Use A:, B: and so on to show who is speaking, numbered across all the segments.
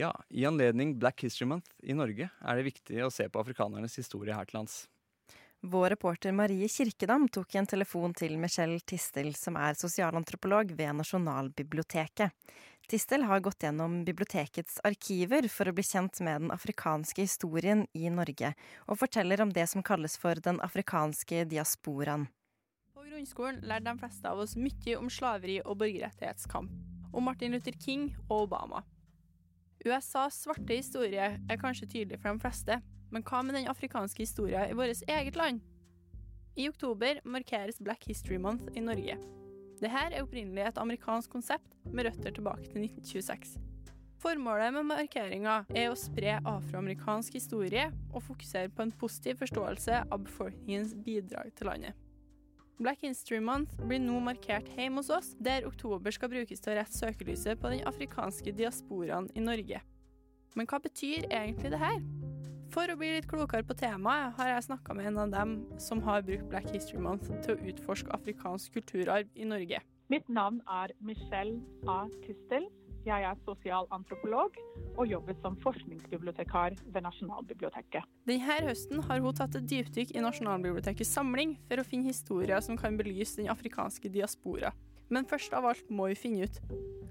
A: Ja, i anledning Black History Month i Norge er det viktig å se på afrikanernes historie her til lands.
B: Vår reporter Marie Kirkedam tok en telefon til Michelle Tistel, som er sosialantropolog ved Nasjonalbiblioteket. Tistel har gått gjennom bibliotekets arkiver for å bli kjent med den afrikanske historien i Norge, og forteller om det som kalles for den afrikanske diasporaen.
C: På grunnskolen lærte de fleste av oss mye om slaveri og borgerrettighetskamp, om Martin Luther King og Obama. USAs svarte historie er kanskje tydelig for de fleste, men hva med den afrikanske historien i vårt eget land? I oktober markeres Black History Month i Norge. Dette er opprinnelig et amerikansk konsept med røtter tilbake til 1926. Formålet med markeringa er å spre afroamerikansk historie og fokusere på en positiv forståelse av befolkningens bidrag til landet. Black History Month blir nå markert hjemme hos oss, der oktober skal brukes til å rette søkelyset på den afrikanske diasporaen i Norge. Men hva betyr egentlig det her? For å bli litt klokere på temaet, har jeg snakka med en av dem som har brukt Black History Month til å utforske afrikansk kulturarv i Norge.
D: Mitt navn er Michelle A. Tistel. Jeg er sosialantropolog og jobber som forskningsbibliotekar ved Nasjonalbiblioteket.
C: Denne høsten har hun tatt et dypdykk i Nasjonalbibliotekets samling for å finne historier som kan belyse den afrikanske diaspora. Men først av alt må vi finne ut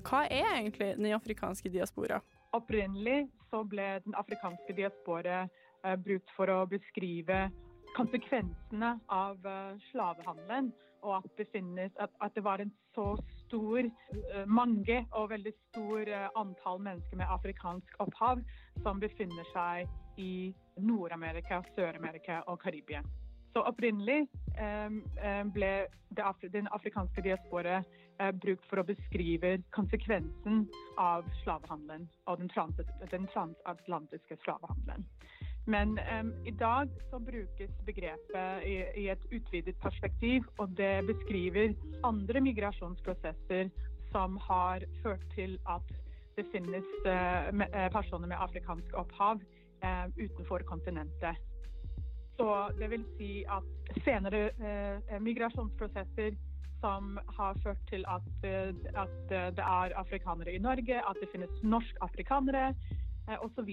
C: hva er egentlig den afrikanske diaspora?
D: Opprinnelig så ble den afrikanske diaspora eh, brukt for å beskrive konsekvensene av eh, slavehandelen, og at det, finnes, at, at det var en så stor, eh, mange og veldig stor eh, antall mennesker med afrikansk opphav som befinner seg i Nord-Amerika, Sør-Amerika og Karibia. Så opprinnelig ble den afrikanske diaspora brukt for å beskrive konsekvensen av slavehandelen og den transatlantiske slavehandelen. Men um, i dag så brukes begrepet i, i, et utvidet perspektiv, og det beskriver andre migrasjonsprosesser som har ført til at det finnes uh, personer med afrikansk opphav uh, utenfor kontinentet. Så det vil si at senere uh, migrasjonsprosesser som har ført til at, at det er afrikanere i Norge, at det finnes norsk-afrikanere, osv.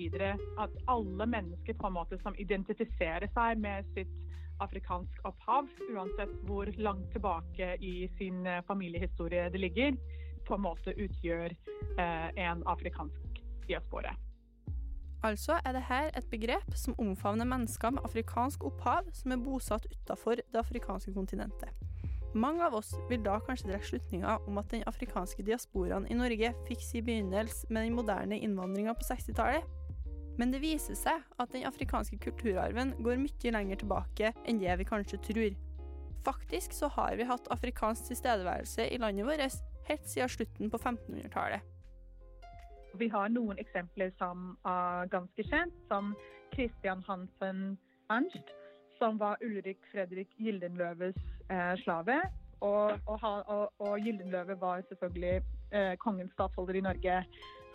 D: At alle mennesker på en måte som identifiserer seg med sitt afrikansk opphav, uansett hvor langt tilbake i sin familiehistorie det ligger, på en måte utgjør eh, en afrikansk diaspora.
C: Altså er dette et begrep som omfavner mennesker med afrikansk opphav som er bosatt utenfor det afrikanske kontinentet. Mange av oss vil da kanskje trekke slutninga om at den afrikanske diasporaen i Norge fikk sin begynnelse med den moderne innvandringa på 60-tallet. Men det viser seg at den afrikanske kulturarven går mye lenger tilbake enn det vi kanskje tror. Faktisk så har vi hatt afrikansk tilstedeværelse i landet vårt helt siden slutten på 1500-tallet.
D: Vi har noen eksempler som er ganske kjent, som Christian Hansen Ernst, som var Ulrik Fredrik Gildenløves slave. Og, og, og, og, Gyldenløve var selvfølgelig eh, kongens statsholder i Norge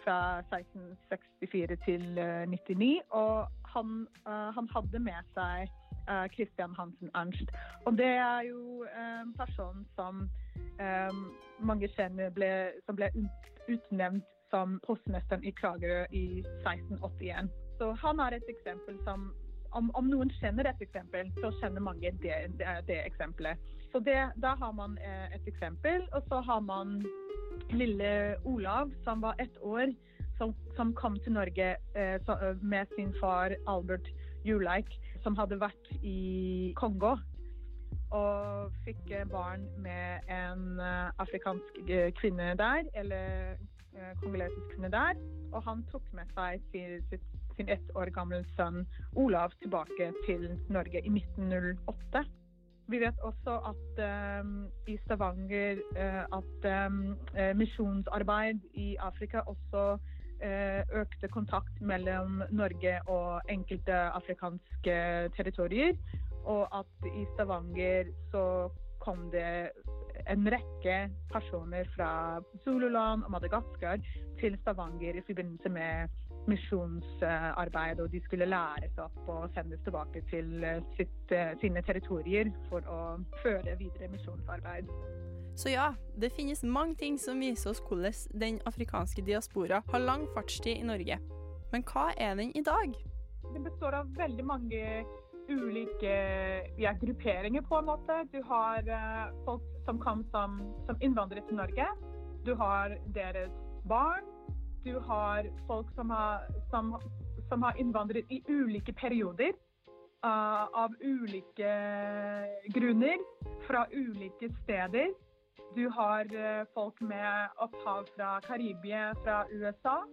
D: fra 1664 til eh, 99. Og han, eh, han, hadde med seg eh, Christian Hansen Ernst. Og det er jo en eh, person som mange kjenner ble, som ble utnevnt som postmesteren i Kragerø i 1681. Så han er et eksempel som om, om, noen kjenner et eksempel, så kjenner mange det, det, det eksempelet. Så det, Da har man eh, et eksempel. Og så har man lille Olav, som var ett år, som, som kom til Norge eh, så, med sin far Albert Juleik, som hadde vært i Kongo. Og fikk barn med en afrikansk kvinne der, eller kongolesisk kvinne der. Og han tok med seg sitt sin ett år gamle sønn Olav tilbake til Norge i 1908. Vi vet også at um, i Stavanger uh, at um, misjonsarbeid i Afrika også eh, økte kontakt mellom Norge og enkelte afrikanske territorier. Og at i Stavanger så kom det en rekke personer fra Zululand og Madagaskar til Stavanger i forbindelse med misjonsarbeid, og de skulle læres opp og sendes tilbake til eh, sitt, eh, sine territorier for å føre videre misjonsarbeid.
C: Så ja, det finnes mange ting som viser oss hvordan den afrikanske diaspora har lang fartstid i Norge. Men hva er den i dag?
D: Det består av veldig mange ulike ja, grupperinger, på en måte. Du har uh, folk som kom som, som innvandrere til Norge. Du har deres barn. Du har folk som har, som, som har innvandret i ulike perioder. Uh, av ulike grunner, fra ulike steder. Du har uh, folk med opphav fra Karibia, fra USA.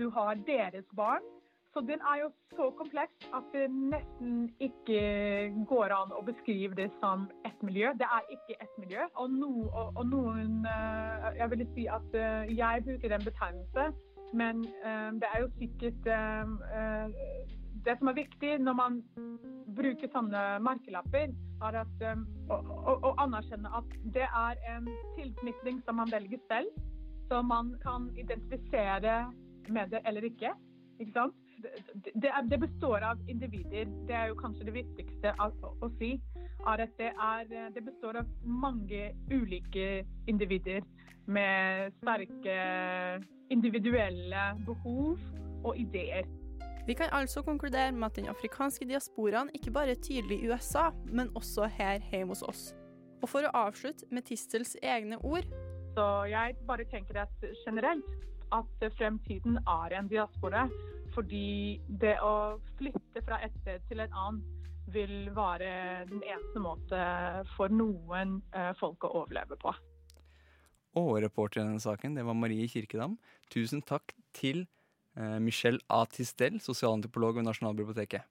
D: Du har deres barn. Så den er jo så kompleks at det nesten ikke går an å beskrive det som ett miljø. Det er ikke ett miljø. Og, no, og, og noen uh, Jeg ville si at uh, jeg bruker den betegnelse, men uh, det er jo sikkert Det som er viktig når man bruker sånne merkelapper, er at, å, å, anerkjenne at det er en tilknytning som man velger selv. Så man kan identifisere med det eller ikke. Ikke sant? Det, det, består av individer. Det er jo kanskje det viktigste å, å si. Er at det, er, det består av mange ulike individer med sterke individuelle behov og ideer.
C: Vi kan altså konkludere med at den afrikanske diasporaen ikke bare er tydelig i USA, men også her hjemme hos oss. Og for å avslutte med Tistels egne ord
D: Så jeg bare tenker at generelt at fremtiden er en diaspora. Fordi det å flytte fra et sted til et annet vil være den eneste måte for noen eh, folk å overleve på.
A: Og reporter i denne saken, det var Marie Kirkedam. Tusen takk til eh, Michelle A. Tistel, sosialantropolog ved Nasjonalbiblioteket.